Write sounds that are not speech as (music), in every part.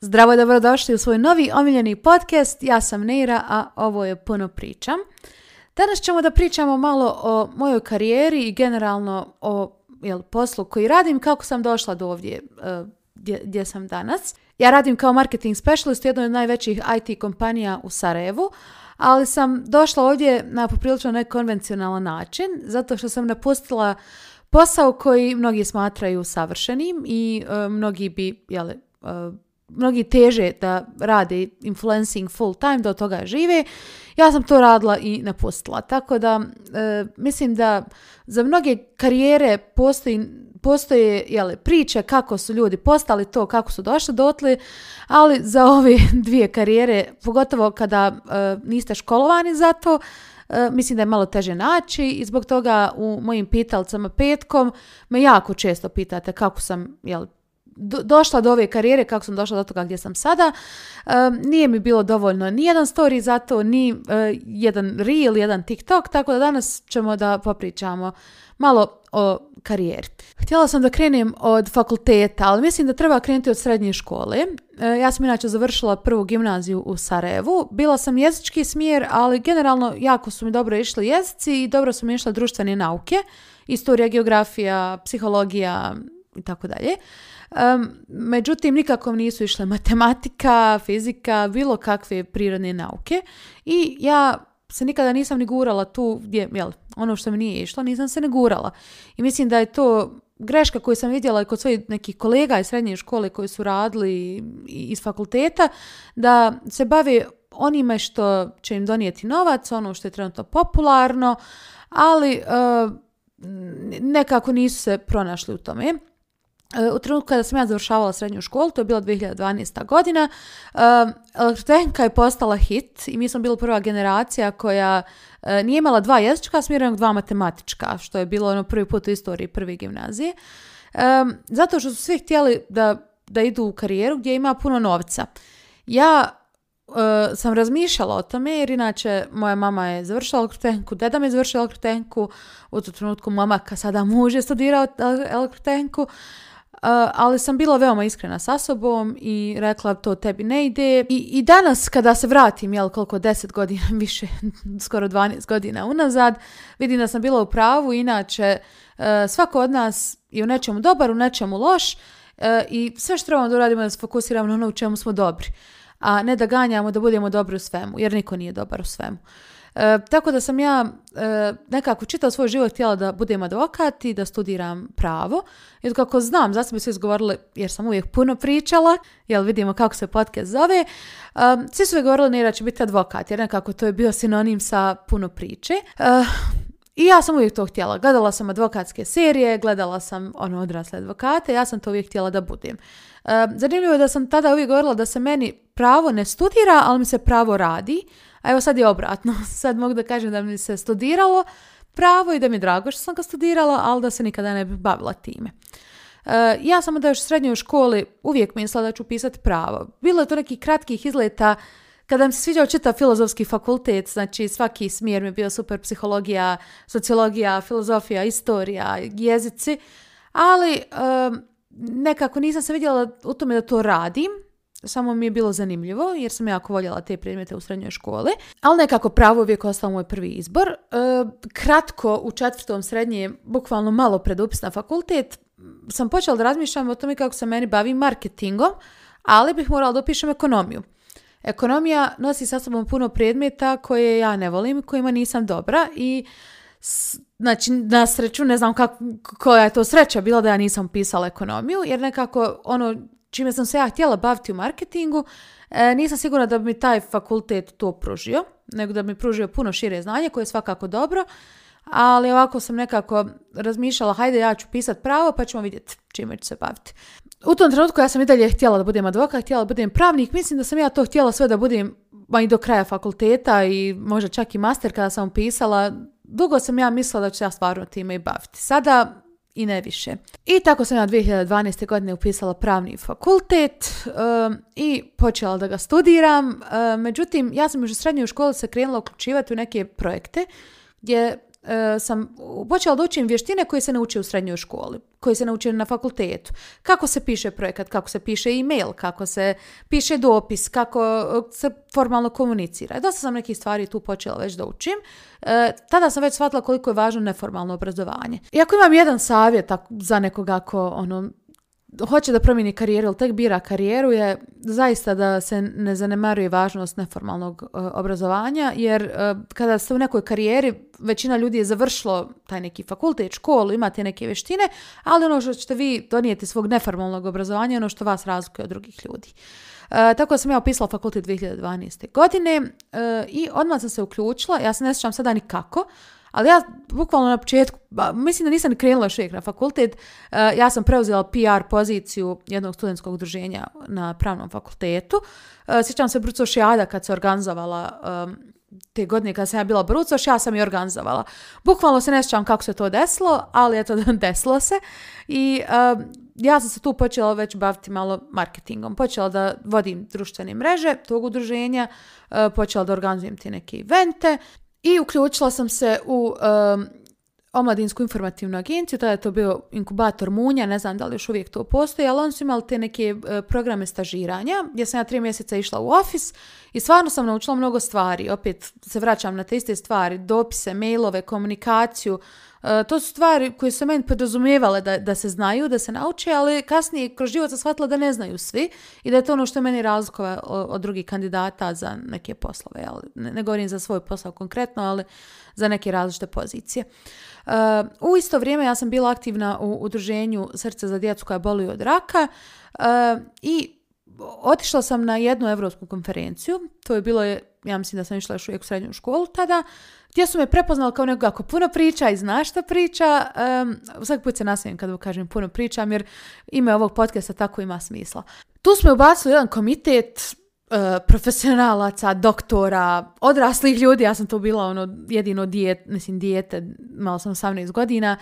Zdravo i dobrodošli u svoj novi omiljeni podcast. Ja sam Neira, a ovo je Puno pričam. Danas ćemo da pričamo malo o mojoj karijeri i generalno o poslu koji radim, kako sam došla do ovdje e, gdje, gdje sam danas. Ja radim kao marketing specialist u jednoj od najvećih IT kompanija u Sarajevu, ali sam došla ovdje na poprilično nekonvencionalan način, zato što sam napustila posao koji mnogi smatraju savršenim i e, mnogi bi e, mnogi teže da rade influencing full time, da od toga žive. Ja sam to radila i napustila. Tako da e, mislim da za mnoge karijere postoje jele, priče kako su ljudi postali to, kako su došli dotli, ali za ove (laughs) dvije karijere, pogotovo kada e, niste školovani za to, e, mislim da je malo teže naći i zbog toga u mojim pitalcama petkom me jako često pitate kako sam jel, došla do ove karijere, kako sam došla do toga gdje sam sada, nije mi bilo dovoljno ni jedan story za to, ni e, jedan reel, jedan TikTok, tako da danas ćemo da popričamo malo o karijeri. Htjela sam da krenem od fakulteta, ali mislim da treba krenuti od srednje škole. E, ja sam inače završila prvu gimnaziju u Sarajevu. Bila sam jezički smjer, ali generalno jako su mi dobro išli jezici i dobro su mi išle društvene nauke, istorija, geografija, psihologija i tako dalje. Um, međutim, nikako nisu išle matematika, fizika, bilo kakve prirodne nauke. I ja se nikada nisam ni gurala tu jel, ono što mi nije išlo, nisam se ne gurala. I mislim da je to greška koju sam vidjela kod svojih nekih kolega iz srednje škole koji su radili iz fakulteta, da se bave onime što će im donijeti novac, ono što je trenutno popularno, ali eh, nekako nisu se pronašli u tome. E, u trenutku kada sam ja završavala srednju školu, to je bila 2012. godina, e, elektrotehnika je postala hit i mi smo bili prva generacija koja e, nije imala dva jezička smjera, dva matematička, što je bilo ono prvi put u istoriji prvi gimnazije. Zato što su svi htjeli da, da idu u karijeru gdje ima puno novca. Ja sam razmišljala o tome jer inače moja mama je završila elektrotehniku, deda mi je završila elektrotehniku, u tu trenutku mama ka sada muž je studirao elektrotehniku Eh, ali sam bila veoma iskrena sa sobom i rekla to tebi ne ide. I, i danas kada se vratim, jel koliko, deset godina (laughs) više, skoro 12 godina unazad, vidim da sam bila u pravu, inače eh, svako od nas je u nečemu dobar, u nečemu loš eh, i sve što trebamo da uradimo je da se fokusiramo na ono u čemu smo dobri a ne da ganjamo da budemo dobri u svemu, jer niko nije dobar u svemu. E, tako da sam ja e, nekako čitav svoj život htjela da budem advokat i da studiram pravo. I kako znam, zato bi se izgovorili, jer sam uvijek puno pričala, jel vidimo kako se podcast zove, e, svi su govorili ne da će biti advokat, jer nekako to je bio sinonim sa puno priče. E, i ja sam uvijek to htjela. Gledala sam advokatske serije, gledala sam ono odrasle advokate, ja sam to uvijek htjela da budem. E, zanimljivo je da sam tada uvijek govorila da se meni pravo ne studira, ali mi se pravo radi. A evo sad je obratno. (laughs) Sad mogu da kažem da mi se studiralo pravo i da mi je drago što sam ga studirala, ali da se nikada ne bi bavila time. E, ja sam da još u srednjoj školi uvijek mislila da ću pisati pravo. Bilo je to nekih kratkih izleta kada mi se sviđao čitav filozofski fakultet, znači svaki smjer mi je bio super psihologija, sociologija, filozofija, istorija, jezici, ali nekako nisam se vidjela u tome da to radim, samo mi je bilo zanimljivo jer sam jako voljela te predmete u srednjoj školi, ali nekako pravo uvijek ostao moj prvi izbor. kratko u četvrtom srednje, bukvalno malo pred upis na fakultet, sam počela da razmišljam o tome kako se meni bavi marketingom, ali bih morala da upišem ekonomiju. Ekonomija nosi sa sobom puno predmeta koje ja ne volim, kojima nisam dobra i znači na sreću ne znam koja je to sreća bila da ja nisam pisala ekonomiju jer nekako ono čime sam se ja htjela baviti u marketingu e, nisam sigurna da bi mi taj fakultet to pružio nego da bi mi pružio puno šire znanje koje je svakako dobro ali ovako sam nekako razmišljala hajde ja ću pisati pravo pa ćemo vidjeti čime ću se baviti u tom trenutku ja sam i dalje htjela da budem advokat, htjela da budem pravnik. Mislim da sam ja to htjela sve da budem i do kraja fakulteta i možda čak i master kada sam pisala. Dugo sam ja mislila da ću ja stvarno time i baviti. Sada i ne više. I tako sam ja 2012. godine upisala pravni fakultet um, i počela da ga studiram. Um, međutim, ja sam još u srednjoj školi se krenula uključivati u neke projekte gdje E, sam počela da učim vještine koje se nauče u srednjoj školi, koje se nauče na fakultetu. Kako se piše projekat, kako se piše e-mail, kako se piše dopis, kako e, se formalno komunicira. Dosta sam nekih stvari tu počela već da učim. E, tada sam već shvatila koliko je važno neformalno obrazovanje. I ako imam jedan savjet za nekoga ako ono, hoće da promijeni karijeru ili tek bira karijeru je zaista da se ne zanemaruje važnost neformalnog e, obrazovanja jer e, kada ste u nekoj karijeri većina ljudi je završilo taj neki fakultet, školu, imate neke vještine, ali ono što ćete vi donijeti svog neformalnog obrazovanja je ono što vas razlikuje od drugih ljudi. E, tako sam ja opisala fakultet 2012. godine i odmah sam se uključila, ja se ne sjećam sada nikako, kako, ali ja bukvalno na početku, mislim da nisam krenula još na fakultet, e, ja sam preuzela PR poziciju jednog studentskog druženja na pravnom fakultetu. E, sjećam se Brucošijada kad se organizovala te godine kad sam ja bila Brucoš, ja sam je organizovala. Bukvalno se ne sjećam kako se to desilo, ali eto, (laughs) desilo se. I ja sam se tu počela već baviti malo marketingom. Počela da vodim društvene mreže tog udruženja, e, počela da organizujem te neke evente. I uključila sam se u omladinsku informativnu agenciju, tada je to bio inkubator Munja, ne znam da li još uvijek to postoji, ali oni su imali te neke e, programe stažiranja gdje sam ja tri mjeseca išla u ofis i stvarno sam naučila mnogo stvari. Opet se vraćam na te iste stvari, dopise, mailove, komunikaciju, E, to su stvari koje su meni podrazumijevale da, da se znaju, da se nauče, ali kasnije kroz život sam shvatila da ne znaju svi i da je to ono što meni razlikova od drugih kandidata za neke poslove. Ne, ne govorim za svoj posao konkretno, ali za neke različite pozicije. E, u isto vrijeme ja sam bila aktivna u udruženju Srce za djecu koja boluju od raka e, i otišla sam na jednu europsku konferenciju, to je bilo, ja mislim da sam išla još uvijek u srednju školu tada, gdje su me prepoznali kao nekoga ako puno priča i zna šta priča. Um, svaki put se nasmijem kada kažem puno pričam jer ime ovog podcasta tako ima smisla. Tu smo ubacili jedan komitet e, profesionalaca, doktora, odraslih ljudi, ja sam to bila ono jedino dijete, mislim dijete, malo sam 18 godina,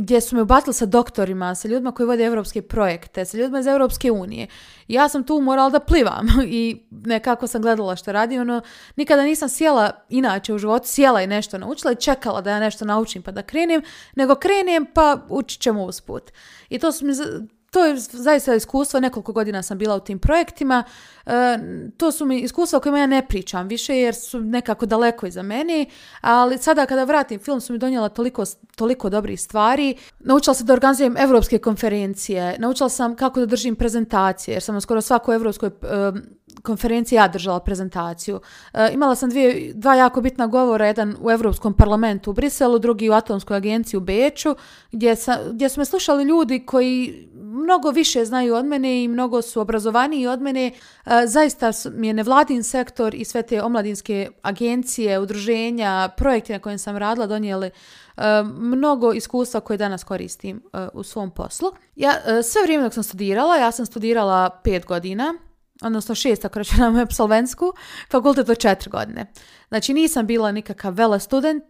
gdje su me ubacili sa doktorima, sa ljudima koji vode europske projekte, sa ljudima iz Europske unije. Ja sam tu morala da plivam (laughs) i nekako sam gledala što radi. Ono, nikada nisam sjela, inače u životu, sjela i nešto naučila i čekala da ja nešto naučim pa da krenem, nego krenem pa učit ćemo usput. I to su mi to je zaista iskustvo, nekoliko godina sam bila u tim projektima, e, to su mi iskustva o kojima ja ne pričam više jer su nekako daleko iza meni, ali sada kada vratim film su mi donijela toliko, toliko dobrih stvari. Naučila sam da organizujem evropske konferencije, naučila sam kako da držim prezentacije jer sam skoro svako evropskoj e, konferenciji ja držala prezentaciju. E, imala sam dvije, dva jako bitna govora, jedan u Europskom parlamentu u Briselu, drugi u Atomskoj agenciji u Beču, gdje, sa, gdje su me slušali ljudi koji mnogo više znaju od mene i mnogo su obrazovaniji od mene. E, zaista mi je nevladin sektor i sve te omladinske agencije, udruženja, projekte na kojim sam radila donijeli e, mnogo iskustva koje danas koristim u svom poslu. Ja sve vrijeme dok sam studirala, ja sam studirala pet godina, odnosno šest ako računamo (laughs) absolvensku, fakultet od četiri godine. Znači nisam bila nikakav vela student,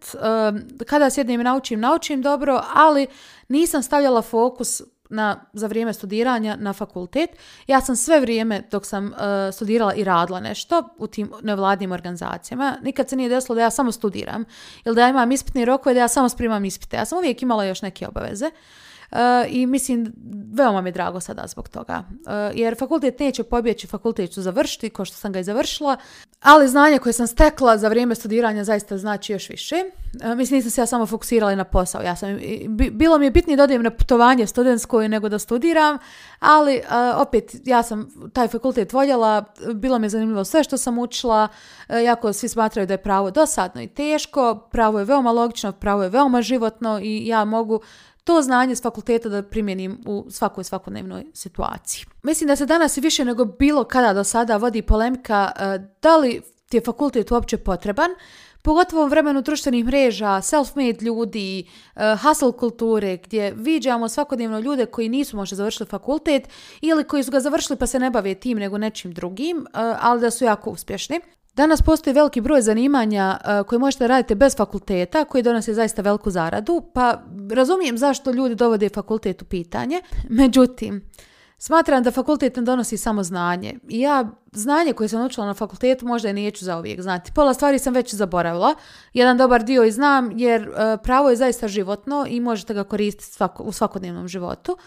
kada sjednem i naučim, naučim dobro, ali nisam stavljala fokus na, za vrijeme studiranja na fakultet. Ja sam sve vrijeme dok sam e, studirala i radila nešto u tim nevladnim organizacijama. Nikad se nije desilo da ja samo studiram ili da ja imam ispitni rokove, da ja samo sprimam ispite. Ja sam uvijek imala još neke obaveze. E, i mislim, veoma mi je drago sada zbog toga. E, jer fakultet neće pobjeći, fakultet ću završiti, kao što sam ga i završila, ali znanje koje sam stekla za vrijeme studiranja zaista znači još više. E, mislim, nisam se ja samo fokusirala na posao. Ja sam, bilo mi je bitnije da odem na putovanje studentsko nego da studiram, ali opet, ja sam taj fakultet voljela, bilo mi je zanimljivo sve što sam učila, jako svi smatraju da je pravo dosadno i teško, pravo je veoma logično, pravo je veoma životno i ja mogu to znanje s fakulteta da primjenim u svakoj svakodnevnoj situaciji. Mislim da se danas više nego bilo kada do sada vodi polemika e, da li ti je fakultet uopće potreban, pogotovo u vremenu društvenih mreža, self-made ljudi, e, hustle kulture, gdje viđamo svakodnevno ljude koji nisu možda završili fakultet ili koji su ga završili pa se ne bave tim nego nečim drugim, e, ali da su jako uspješni. Danas postoji veliki broj zanimanja eh, koje možete raditi bez fakulteta, koji donose zaista veliku zaradu, pa razumijem zašto ljudi dovode fakultet u pitanje. Međutim, smatram da fakultet ne donosi samo znanje. I ja znanje koje sam učila na fakultetu možda i neću zauvijek znati. Pola stvari sam već zaboravila. Jedan dobar dio i znam jer eh, pravo je zaista životno i možete ga koristiti u svakodnevnom životu.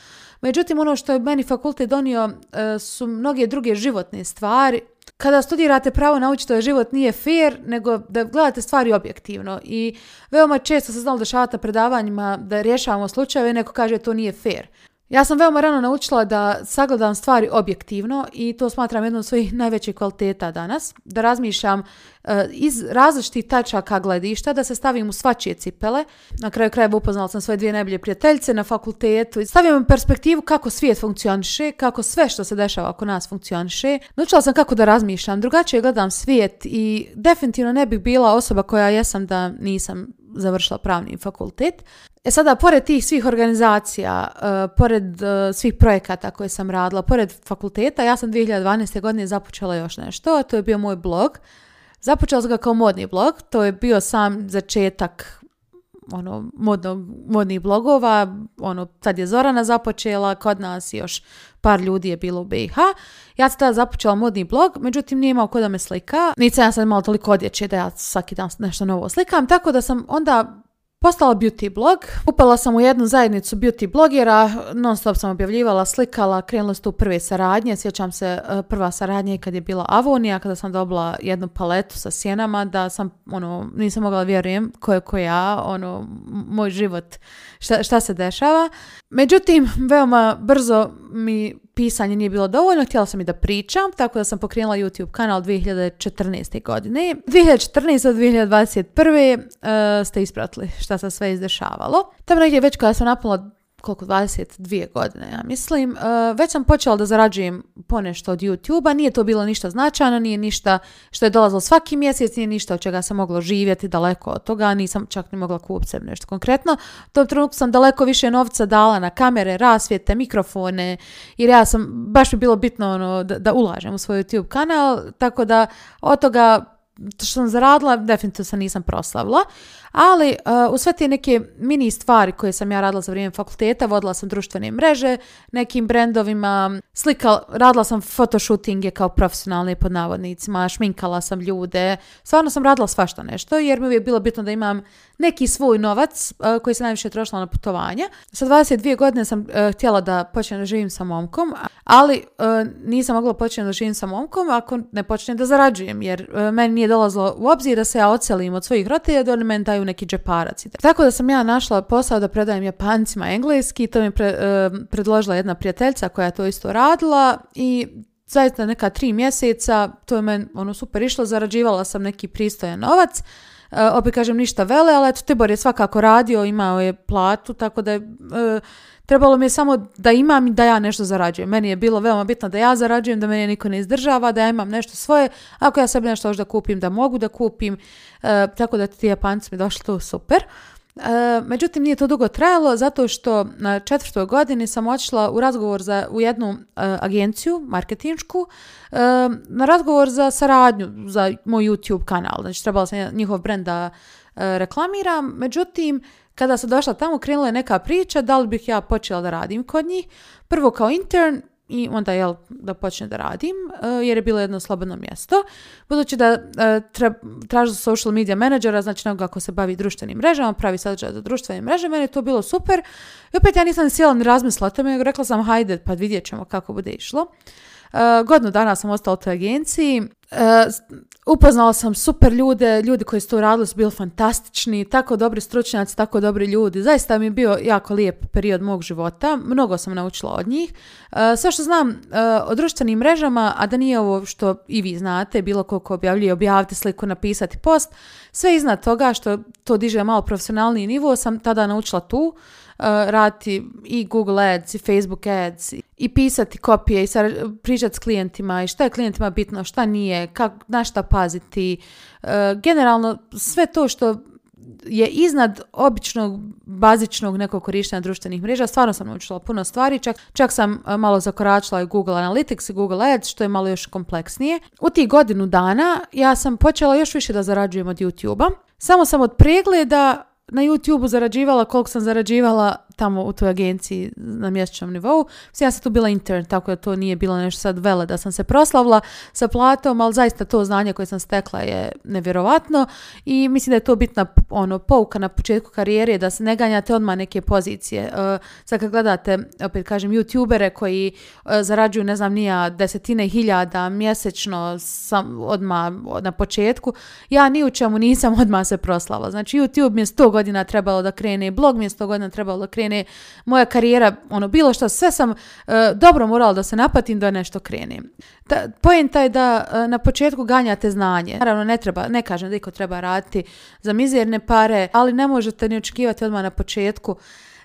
Međutim, ono što je meni fakultet donio eh, su mnoge druge životne stvari kada studirate pravo naučite da život nije fair, nego da gledate stvari objektivno. I veoma često se znalo dešavati predavanjima da rješavamo slučajeve, neko kaže to nije fair. Ja sam veoma rano naučila da sagledam stvari objektivno i to smatram jednom od svojih najvećih kvaliteta danas. Da razmišljam e, iz različitih tačaka gledišta, da se stavim u svačije cipele. Na kraju krajeva upoznala sam svoje dvije najbolje prijateljice na fakultetu. Stavim perspektivu kako svijet funkcioniše, kako sve što se dešava oko nas funkcioniše. Naučila sam kako da razmišljam, drugačije gledam svijet i definitivno ne bih bila osoba koja jesam da nisam završila pravni fakultet. E sada, pored tih svih organizacija, e, pored e, svih projekata koje sam radila, pored fakulteta, ja sam 2012. godine započela još nešto, a to je bio moj blog. Započela sam ga kao modni blog, to je bio sam začetak ono, modno modnih blogova, ono, sad je Zorana započela, kod nas još par ljudi je bilo u BiH. Ja sam tada započela modni blog, međutim nije imao da me slika, niti sam ja sad imala toliko odjeće da ja svaki dan nešto novo slikam, tako da sam onda Postala beauty blog, upala sam u jednu zajednicu beauty blogera, non stop sam objavljivala, slikala, krenula su tu prve saradnje, sjećam se e, prva saradnja kad je bila Avonija, kada sam dobila jednu paletu sa sjenama, da sam, ono, nisam mogla vjerujem ko je ko ja, ono, moj život, šta, šta se dešava. Međutim, veoma brzo mi pisanje nije bilo dovoljno, htjela sam i da pričam, tako da sam pokrenula YouTube kanal 2014. godine. 2014. od 2021. ste ispratili šta se sve izdešavalo. Tamo negdje već kada sam napunila koliko, 22 godine, ja mislim, e, već sam počela da zarađujem ponešto od youtube nije to bilo ništa značajno, nije ništa što je dolazilo svaki mjesec, nije ništa od čega sam mogla živjeti daleko od toga, nisam čak ni mogla kupiti sebi nešto konkretno. U tom trenutku sam daleko više novca dala na kamere, rasvijete, mikrofone, jer ja sam, baš mi bilo bitno ono, da, da ulažem u svoj YouTube kanal, tako da od toga što sam zaradila, definitivno se nisam proslavila ali uh, e, u sve te neke mini stvari koje sam ja radila za vrijeme fakulteta, vodila sam društvene mreže nekim brendovima, slikala, radila sam fotoshootinge kao profesionalne pod navodnicima, šminkala sam ljude, stvarno sam radila svašta nešto jer mi je bilo bitno da imam neki svoj novac e, koji se najviše trošila na putovanja. Sa 22 godine sam e, htjela da počnem da živim sa momkom, ali nisam mogla početi da živim sa momkom ako ne počnem da zarađujem jer meni nije dolazilo u obzir da se ja ocelim od svojih roditelja da oni neki džeparac. Tako da sam ja našla posao da predajem Japancima engleski, to mi pre, e, predložila jedna prijateljica koja je to isto radila i zaista neka tri mjeseca, to je meni ono super išlo, zarađivala sam neki pristojan novac, e, opet kažem ništa vele, ali eto Tibor je svakako radio, imao je platu, tako da je e, Trebalo mi je samo da imam i da ja nešto zarađujem. Meni je bilo veoma bitno da ja zarađujem, da meni niko ne izdržava, da ja imam nešto svoje. Ako ja sebi nešto još da kupim, da mogu da kupim. E, tako da ti Japanci mi došli to super. E, međutim, nije to dugo trajalo zato što na četvrtoj godini sam otišla u razgovor za, u jednu e, agenciju marketinšku na razgovor za saradnju za moj YouTube kanal. Znači, trebala sam njihov brend da reklamiram. Međutim, kada sam došla tamo, krenula je neka priča da li bih ja počela da radim kod njih. Prvo kao intern, i onda jel da počnem da radim e, jer je bilo jedno slobodno mjesto budući da e, tražu social media menadžera znači nekoga ako se bavi društvenim mrežama pravi sadržaj za društvene mreže jer je to bilo super i opet ja nisam sjela ni razmislila o tome rekla sam hajde pa vidjet ćemo kako bude išlo e, godinu dana sam ostala u toj agenciji Upoznala sam super ljude, ljudi koji su to radili su bili fantastični, tako dobri stručnjaci, tako dobri ljudi. Zaista mi je bio jako lijep period mog života, mnogo sam naučila od njih. E, sve što znam e, o društvenim mrežama, a da nije ovo što i vi znate, bilo koliko objavljuje, objavite sliku, napisati post, sve iznad toga što to diže malo profesionalniji nivo sam tada naučila tu. E, raditi i Google Ads i Facebook Ads i i pisati kopije i pričati s klijentima i šta je klijentima bitno, šta nije, kak, na šta paziti. E, generalno sve to što je iznad običnog, bazičnog nekog korištenja društvenih mreža. Stvarno sam naučila puno stvari, čak, čak sam e, malo zakoračila i Google Analytics i Google Ads, što je malo još kompleksnije. U tih godinu dana ja sam počela još više da zarađujem od YouTube-a. Samo sam od pregleda na YouTube-u zarađivala koliko sam zarađivala tamo u toj agenciji na mjesečnom nivou. Ja sam tu bila intern, tako da to nije bilo nešto sad vele da sam se proslavila sa platom, ali zaista to znanje koje sam stekla je nevjerovatno i mislim da je to bitna ono, pouka na početku karijere da se ne ganjate odmah neke pozicije. E, sad kad gledate, opet kažem, youtubere koji e, zarađuju, ne znam, nija desetine hiljada mjesečno sam odmah na početku, ja ni u čemu nisam odmah se proslava. Znači YouTube mi je sto godina trebalo da krene, blog mi je sto godina trebalo da krene, krene, moja karijera, ono bilo što, sve sam e, dobro morala da se napatim da nešto krenem. Da, poenta je da na početku ganjate znanje. Naravno ne treba, ne kažem da iko treba raditi za mizerne pare, ali ne možete ni očekivati odmah na početku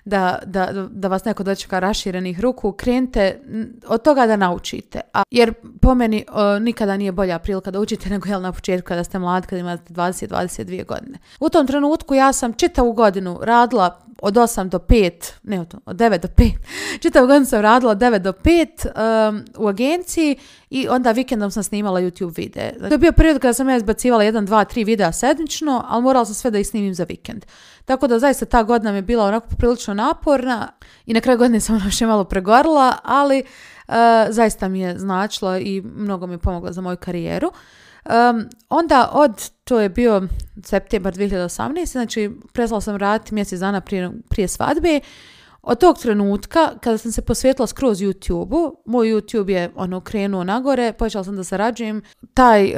da, da, da vas neko dočeka raširenih ruku, krenite od toga da naučite. A, jer po meni nikada nije bolja prilika da učite nego jel na početku kada ste mlad, kada imate 20-22 godine. U tom trenutku ja sam čitavu godinu radila od 8 do 5, ne od 9 do 5, (laughs) čitavu godinu sam radila od 9 do 5 um, u agenciji i onda vikendom sam snimala YouTube videe. To je bio period kada sam ja izbacivala 1, 2, 3 videa sedmično, ali morala sam sve da ih snimim za vikend. Tako da zaista ta godina mi je bila onako prilično naporna i na kraju godine sam ono još malo pregorila, ali e, zaista mi je značila i mnogo mi je pomogla za moju karijeru. E, onda od, to je bio septembar 2018, znači prestala sam raditi mjesec dana prije, prije svadbe od tog trenutka, kada sam se posvetila skroz YouTube-u, moj YouTube je ono krenuo nagore, počela sam da sarađujem. Taj eh,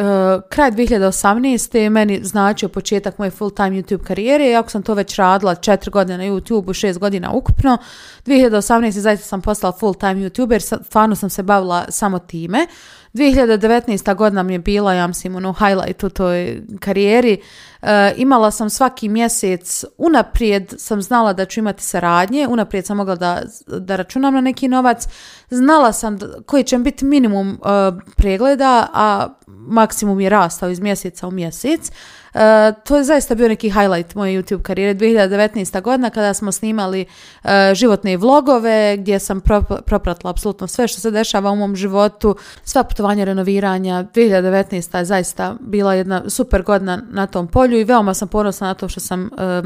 kraj 2018. je meni značio početak moje full-time YouTube karijere, iako sam to već radila 4 godine na YouTube-u, 6 godina ukupno. 2018. zaista sam postala full-time YouTuber, stvarno sam se bavila samo time. 2019. godina mi je bila, ja mislim, ono highlight u toj karijeri. E, imala sam svaki mjesec, unaprijed sam znala da ću imati saradnje, unaprijed sam mogla da, da računam na neki novac. Znala sam koji će biti minimum e, pregleda, a maksimum je rastao iz mjeseca u mjesec. E, to je zaista bio neki highlight moje YouTube karijere. 2019. godina kada smo snimali uh, životne vlogove gdje sam pro- propratila apsolutno sve što se dešava u mom životu, sva putovanja, renoviranja. 2019. je zaista bila jedna super godina na tom polju i veoma sam ponosna na to što sam e,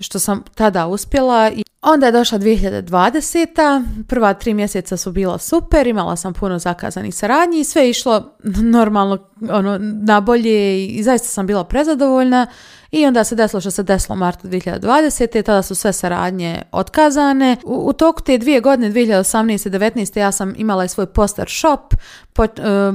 što sam tada uspjela i Onda je došla 2020. Prva tri mjeseca su bila super, imala sam puno zakazanih saradnji i sve je išlo normalno ono, nabolje i zaista sam bila prezadovoljna. I onda se desilo što se desilo u martu 2020. Tada su sve saradnje otkazane. U, toku te dvije godine, 2018. i 2019. ja sam imala i svoj poster shop. Po, e,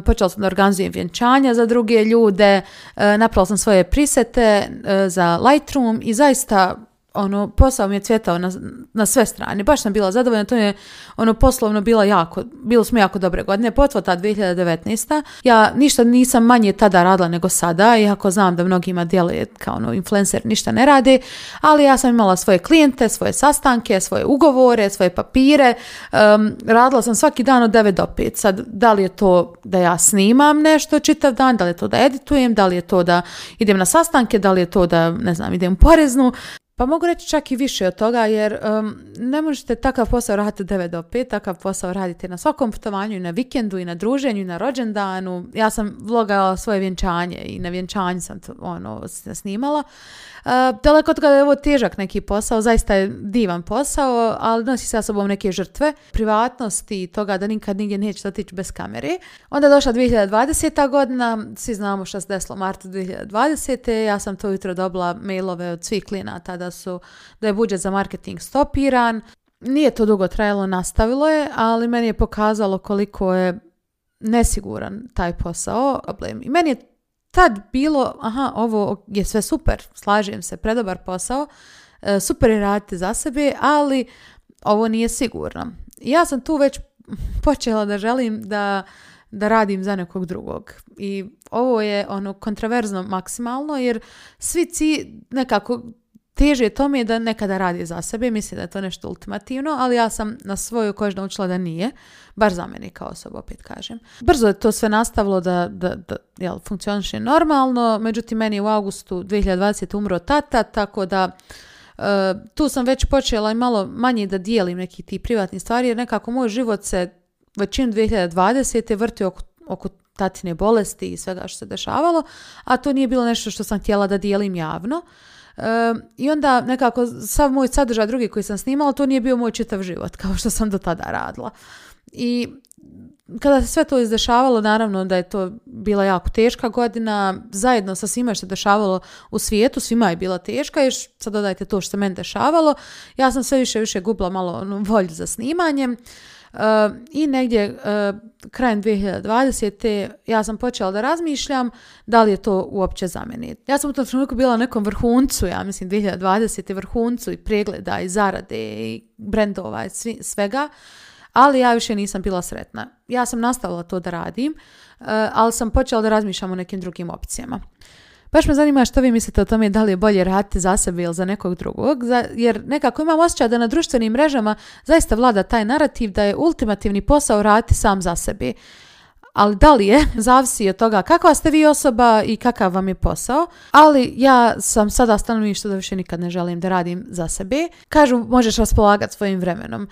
počela sam da organizujem vjenčanja za druge ljude. naprala e, napravila sam svoje prisete e, za Lightroom i zaista ono, posao mi je cvjetao na, na, sve strane. Baš sam bila zadovoljna, to je ono poslovno bila jako, bilo smo jako dobre godine. Potvo ta 2019. Ja ništa nisam manje tada radila nego sada, iako znam da mnogima djeluje kao ono influencer ništa ne radi, ali ja sam imala svoje klijente, svoje sastanke, svoje ugovore, svoje papire. Um, radila sam svaki dan od 9 do 5. Sad, da li je to da ja snimam nešto čitav dan, da li je to da editujem, da li je to da idem na sastanke, da li je to da, ne znam, idem u poreznu. Pa mogu reći čak i više od toga jer ne možete takav posao raditi 9 do 5, takav posao radite na svakom putovanju i na vikendu i na druženju i na rođendanu. Ja sam vlogala svoje vjenčanje i na vjenčanju sam to, ono, snimala. Uh, daleko od toga je ovo težak neki posao, zaista je divan posao, ali nosi sa sobom neke žrtve, privatnosti i toga da nikad nigdje neće otići bez kamere. Onda je došla 2020. godina, svi znamo što se desilo martu 2020. Ja sam to jutro dobila mailove od svih klijenata da su, da je budžet za marketing stopiran. Nije to dugo trajalo, nastavilo je, ali meni je pokazalo koliko je nesiguran taj posao. I meni je tad bilo, aha, ovo je sve super, slažem se, predobar posao, e, super je raditi za sebe, ali ovo nije sigurno. Ja sam tu već počela da želim da, da radim za nekog drugog. I ovo je ono kontraverzno maksimalno jer svi ci nekako teže to mi je da nekada radi za sebe, misli da je to nešto ultimativno, ali ja sam na svoju kožu naučila da nije, Bar za mene kao osoba, opet kažem. Brzo je to sve nastavilo da, da, da jel, funkcioniše normalno, međutim, meni je u augustu 2020. umro tata, tako da e, tu sam već počela i malo manje da dijelim neki ti privatni stvari jer nekako moj život se većinu 2020. vrti oko, oko tatine bolesti i svega što se dešavalo, a to nije bilo nešto što sam htjela da dijelim javno. I onda nekako sav moj sadržaj drugi koji sam snimala, to nije bio moj čitav život, (laughs) kao što sam do tada radila. I kada se sve to izdešavalo, naravno da je to bila jako teška godina, zajedno sa svima što je dešavalo u svijetu, svima je bila teška, još sad dodajte to što se meni dešavalo, ja sam sve više više gubila malo ono, volju za snimanjem. I negdje e, krajem 2020. ja sam počela da razmišljam da li je to uopće za mene. Ja sam u tom trenutku bila na nekom vrhuncu, ja mislim 2020. vrhuncu i pregleda i zarade i brendova i svega ali ja više nisam bila sretna. Ja sam nastavila to da radim, e, ali sam počela da razmišljam o nekim drugim opcijama. Baš me zanima što vi mislite o tome da li je bolje raditi za sebe ili za nekog drugog, jer nekako imam osjećaj da na društvenim mrežama zaista vlada taj narativ da je ultimativni posao raditi sam za sebe. Ali da li je, (laughs) zavisi od toga kakva ste vi osoba i kakav vam je posao. Ali ja sam sada stanovništvo da više nikad ne želim da radim za sebe. Kažu, možeš raspolagati svojim vremenom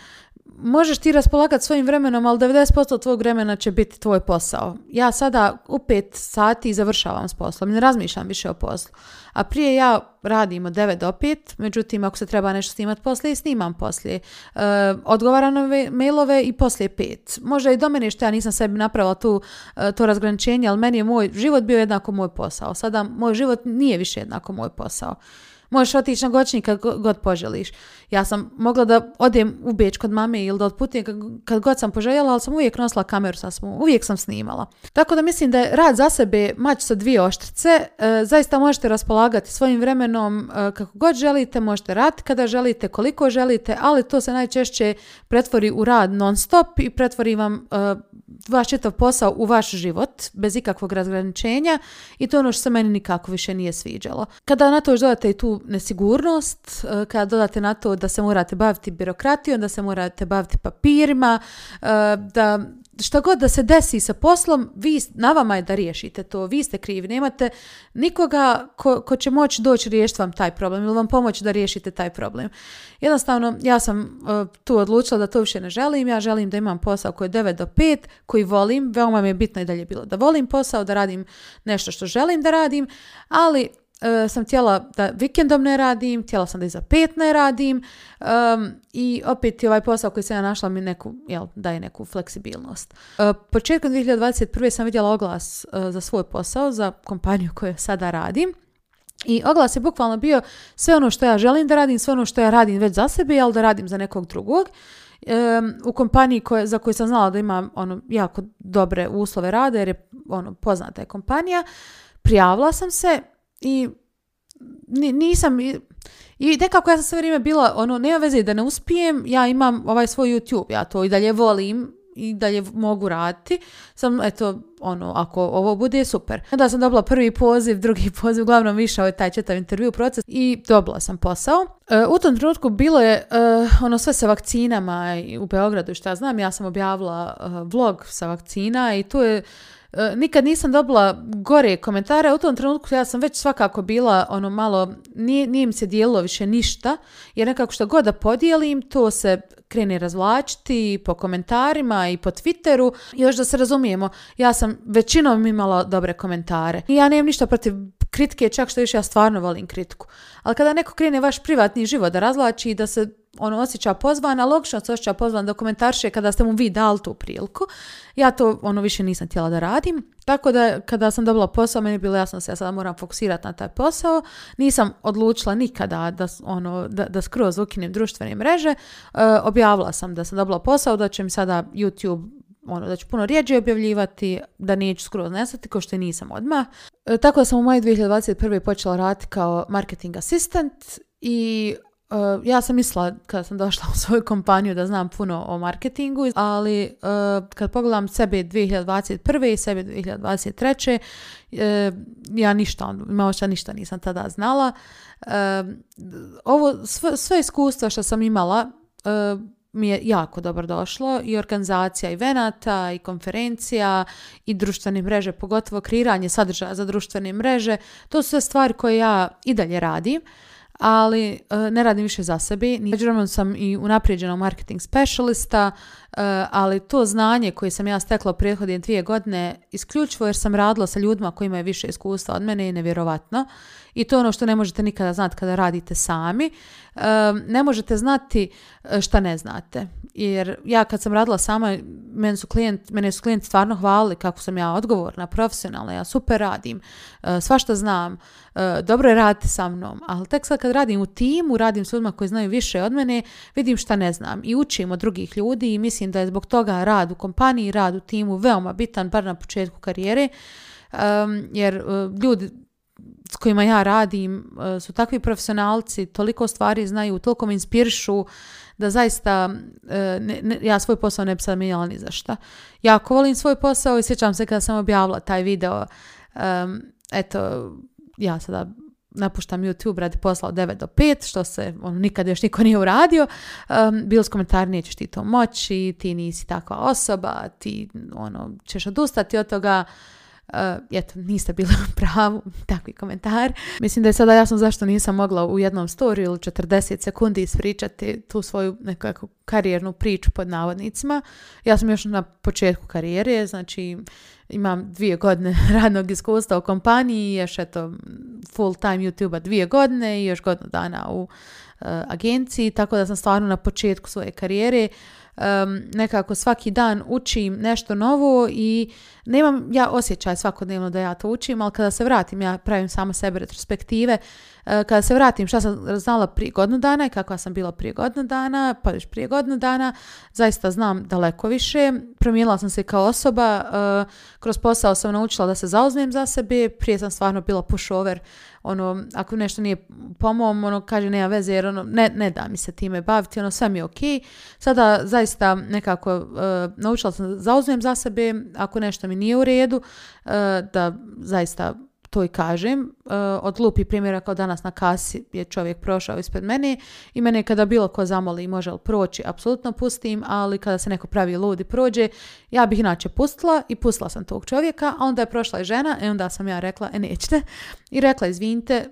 možeš ti raspolagati svojim vremenom, ali 90% tvog vremena će biti tvoj posao. Ja sada u pet sati završavam s poslom, ne razmišljam više o poslu. A prije ja radim od 9 do 5, međutim ako se treba nešto snimat poslije, snimam poslije. E, eh, odgovaram na mailove i poslije 5. Možda i do mene što ja nisam sebi napravila tu, eh, to razgraničenje, ali meni je moj život bio jednako moj posao. Sada moj život nije više jednako moj posao. Možeš otići na goćni kad god poželiš. Ja sam mogla da odem u Beč kod mame ili da otputim kad god sam poželjela, ali sam uvijek nosila kameru sa smo, uvijek sam snimala. Tako da mislim da je rad za sebe mač sa dvije oštrice. E, zaista možete raspolagati svojim vremenom e, kako god želite, možete raditi kada želite, koliko želite, ali to se najčešće pretvori u rad non stop i pretvori vam e, vaš čitav posao u vaš život bez ikakvog razgraničenja i to je ono što se meni nikako više nije sviđalo. Kada na to još dodate i tu nesigurnost, e, kada dodate na to da se morate baviti birokratijom, da se morate baviti papirima, e, da što god da se desi sa poslom, vi, na vama je da riješite to, vi ste krivi, nemate nikoga ko, će moći doći riješiti vam taj problem ili vam pomoći da riješite taj problem. Jednostavno, ja sam e, tu odlučila da to više ne želim, ja želim da imam posao koji je 9 do 5, koji volim, veoma mi je bitno i dalje bilo da volim posao, da radim nešto što želim da radim, ali Eh, sam htjela da vikendom ne radim, htjela sam da i za pet ne radim i opet je ovaj posao koji sam ja našla mi neku, jel, daje neku fleksibilnost. Uh, početkom 2021. sam vidjela oglas eh, za svoj posao, za kompaniju koju sada radim i oglas je bukvalno bio sve ono što ja želim da radim, sve ono što ja radim već za sebe, ali da radim za nekog drugog. u kompaniji koje, za koju sam znala da ima ono, jako dobre uslove rada jer je ono, poznata je kompanija. Prijavila sam se, i nisam... I nekako ja sam sve vrijeme bila, ono, nema veze da ne uspijem, ja imam ovaj svoj YouTube, ja to i dalje volim i dalje mogu raditi. Sam, eto, ono, ako ovo bude, super. Onda sam dobila prvi poziv, drugi (laughs) poziv, uglavnom išao je ovaj taj četav intervju proces i dobila sam posao. E, u tom trenutku bilo je, e, ono, sve sa vakcinama u Beogradu, šta znam, ja sam objavila e, vlog sa vakcina i tu je E, nikad nisam dobila gore komentare, u tom trenutku ja sam već svakako bila ono malo, nije, nije se dijelilo više ništa, jer nekako što god da podijelim, to se krene razvlačiti po komentarima i po Twitteru. Još da se razumijemo, ja sam većinom imala dobre komentare. I ja nemam ništa protiv kritike, čak što još ja stvarno volim kritiku. Ali kada neko krene vaš privatni život da razvlači i da se ono osjeća pozvan, a logično se osjeća pozvan dokumentarše kada ste mu vi dali tu priliku. Ja to ono više nisam htjela da radim. Tako da kada sam dobila posao, meni je bilo jasno da se ja sada moram fokusirati na taj posao. Nisam odlučila nikada da, ono, da, da skroz ukinem društvene mreže. E, objavila sam da sam dobila posao, da će mi sada YouTube ono, da ću puno rijeđe objavljivati, da neću skroz nestati, kao što nisam odmah. E, tako da sam u maju 2021. počela raditi kao marketing assistant i Eh, ja sam mislila kada sam došla u svoju kompaniju da znam puno o marketingu, ali eh, kad pogledam sebe 2021. i sebe 2023. Eh, ja ništa, ono, imao što ništa nisam tada znala. Ovo, sve, iskustva što sam imala mi je jako dobro došlo i organizacija i venata i konferencija i društvene mreže, pogotovo kreiranje sadržaja za društvene mreže. To su sve stvari koje ja i dalje radim ali eh, ne radim više za sebi. Međutim sam i unaprijeđena marketing specialista, E, ali to znanje koje sam ja stekla u prethodne dvije godine, isključivo jer sam radila sa ljudima koji imaju više iskustva od mene i nevjerovatno. I to je ono što ne možete nikada znati kada radite sami. E, ne možete znati e, šta ne znate. Jer ja kad sam radila sama, mene su klijenti, mene su klijenti stvarno hvalili kako sam ja odgovorna, profesionalna, ja super radim, svašta znam, dobro je raditi sa mnom. Ali tek sad kad radim u timu, radim s ljudima koji znaju više od mene, vidim šta ne znam i učim od drugih ljudi i mislim da je zbog toga rad u kompaniji, rad u timu veoma bitan, bar na početku karijere, jer e, ljudi s kojima ja radim e, su takvi profesionalci, toliko stvari znaju, toliko me inspirišu da zaista e, ne, ja svoj posao ne bi sad ni za šta. Jako volim svoj posao i sjećam se kada sam objavila taj video. Um, eto, ja sada napuštam YouTube radi posla od 9 do 5, što se ono, nikad još niko nije uradio, bilo s komentar nećeš ti to moći, ti nisi takva osoba, ti ono, ćeš odustati od toga, Eh, eto, niste bili (laughs) u pravu, takvi komentar. Mislim da je sada jasno zašto nisam mogla u jednom storiju ili 40 sekundi ispričati tu svoju nekakvu karijernu priču pod navodnicima. Ja sam još na početku karijere, znači imam dvije godine (laughs) radnog iskustva u kompaniji, još eto full time YouTube-a dvije godine i još godinu dana u eh, agenciji, tako da sam stvarno na početku svoje karijere um, nekako svaki dan učim nešto novo i nemam ja osjećaj svakodnevno da ja to učim, ali kada se vratim ja pravim samo sebe retrospektive Eh, kada se vratim šta sam znala prije godinu dana i kakva sam bila prije godinu dana, pa još prije godinu dana, zaista znam daleko više. Promijenila sam se kao osoba, eh, kroz posao sam naučila da se zauzmem za sebe, prije sam stvarno bila pushover, ono, ako nešto nije po mom, ono, kaže, nema veze, jer ono, ne, ne da mi se time baviti, ono, sve mi je okej. Okay. Sada zaista nekako eh, naučila sam zauzmem za sebe, ako nešto mi nije u redu, da zaista to i kažem. E, od lupi. primjera kao danas na kasi je čovjek prošao ispred mene i mene kada bilo ko zamoli može li proći, apsolutno pustim, ali kada se neko pravi lud i prođe, ja bih inače pustila i pustila sam tog čovjeka, a onda je prošla i žena i onda sam ja rekla, e nećete. I rekla, izvinite,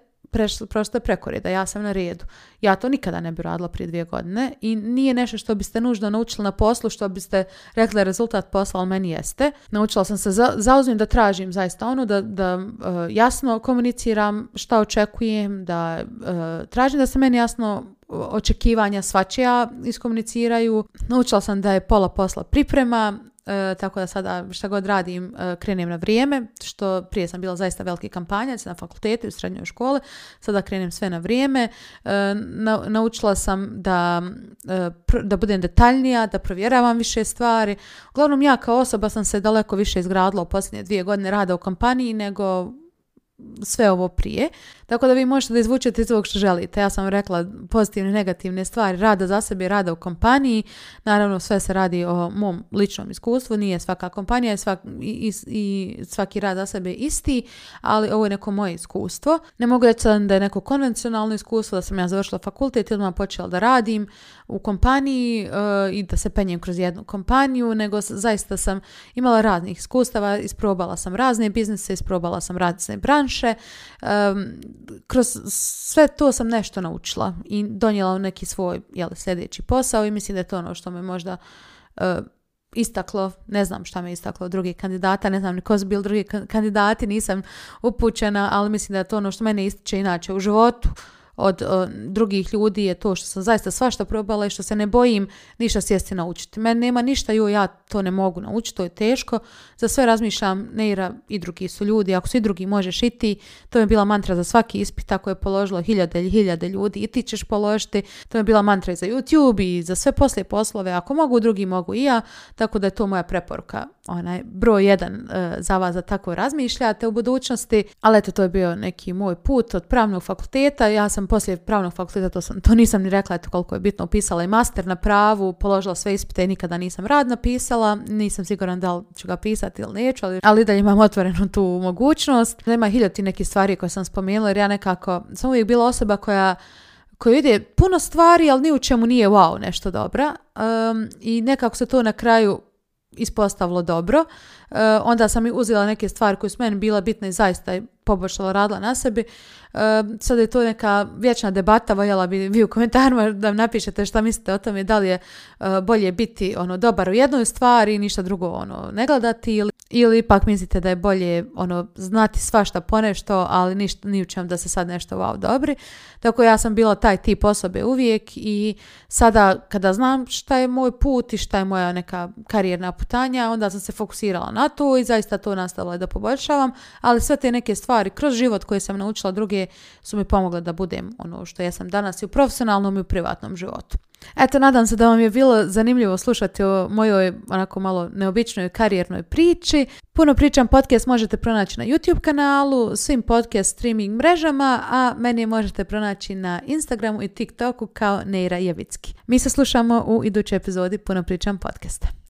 Prosto je preko reda, ja sam na redu. Ja to nikada ne bi radila prije dvije godine i nije nešto što biste nužno naučili na poslu, što biste rekli rezultat posla, ali meni jeste. Naučila sam se za, da tražim zaista ono, da, da eh, jasno komuniciram šta očekujem, da eh, tražim da se meni jasno očekivanja svačija iskomuniciraju. Naučila sam da je pola posla priprema, E, tako da sada šta god radim, e, krenem na vrijeme, što prije sam bila zaista veliki kampanjac na fakultetu i u srednjoj škole, sada krenem sve na vrijeme. E, naučila sam da, da budem detaljnija, da provjeravam više stvari. Uglavnom ja kao osoba sam se daleko više izgradila u posljednje dvije godine rada u kampaniji nego sve ovo prije. Tako da vi možete da izvučete iz ovog što želite. Ja sam rekla pozitivne i negativne stvari, rada za sebe, rada u kompaniji. Naravno sve se radi o mom ličnom iskustvu, nije svaka kompanija svak, i, i, svaki rad za sebe isti, ali ovo je neko moje iskustvo. Ne mogu reći da je neko konvencionalno iskustvo, da sam ja završila fakultet i odmah počela da radim u kompaniji eh, i da se penjem kroz jednu kompaniju, nego zaista sam imala raznih iskustava, isprobala sam razne biznise, isprobala sam razne branše, branše. kroz sve to sam nešto naučila i donijela u neki svoj jel, sljedeći posao i mislim da je to ono što me možda e, istaklo, ne znam šta me istaklo drugih kandidata, ne znam ni ko su bili drugi kandidati, nisam upućena, ali mislim da je to ono što mene ističe inače u životu od drugih ljudi je to što sam zaista svašta probala i što se ne bojim ništa sjesti naučiti. Meni nema ništa, joj ja to ne mogu naučiti, to je teško. Za sve razmišljam, Neira i drugi su ljudi, ako i drugi možeš i ti, to mi je bila mantra za svaki ispit, ako je položilo hiljade i hiljade ljudi i ti ćeš položiti, to mi je bila mantra i za YouTube i za sve poslije poslove, ako mogu drugi mogu i ja, tako da je to moja preporuka, onaj broj jedan e, za vas da tako razmišljate u budućnosti, ali eto to je bio neki moj put od pravnog fakulteta, ja sam poslije pravnog fakulteta, to, sam, to nisam ni rekla, eto koliko je bitno, upisala i master na pravu, položila sve ispite nikada nisam rad napisala, nisam siguran da li ću ga pisati ili neću, ali, ali dalje imam otvorenu tu mogućnost. Nema hiljati nekih stvari koje sam spomenula jer ja nekako sam uvijek bila osoba koja koji ide puno stvari, ali ni u čemu nije wow nešto dobra. I nekako se to na kraju ispostavilo dobro. E, onda sam i uzela neke stvari koje su meni bila bitne i zaista je poboljšala radila na sebi. E, sada je to neka vječna debata, voljela bi vi u komentarima da napišete šta mislite o tome, da li je e, bolje biti ono dobar u jednoj stvari i ništa drugo ono ne gledati ili ili ipak mislite da je bolje ono znati svašta ponešto, ali ništa, ni u čem da se sad nešto wow dobri. Tako ja sam bila taj tip osobe uvijek i sada kada znam šta je moj put i šta je moja neka karijerna putanja, onda sam se fokusirala na to i zaista to nastavila da poboljšavam, ali sve te neke stvari kroz život koje sam naučila druge su mi pomogle da budem ono što ja sam danas i u profesionalnom i u privatnom životu. Eto, nadam se da vam je bilo zanimljivo slušati o mojoj onako malo neobičnoj karijernoj priči. Puno pričam podcast možete pronaći na YouTube kanalu, svim podcast streaming mrežama, a meni možete pronaći na Instagramu i TikToku kao Neira Jevicki. Mi se slušamo u idućoj epizodi Puno pričam podcasta.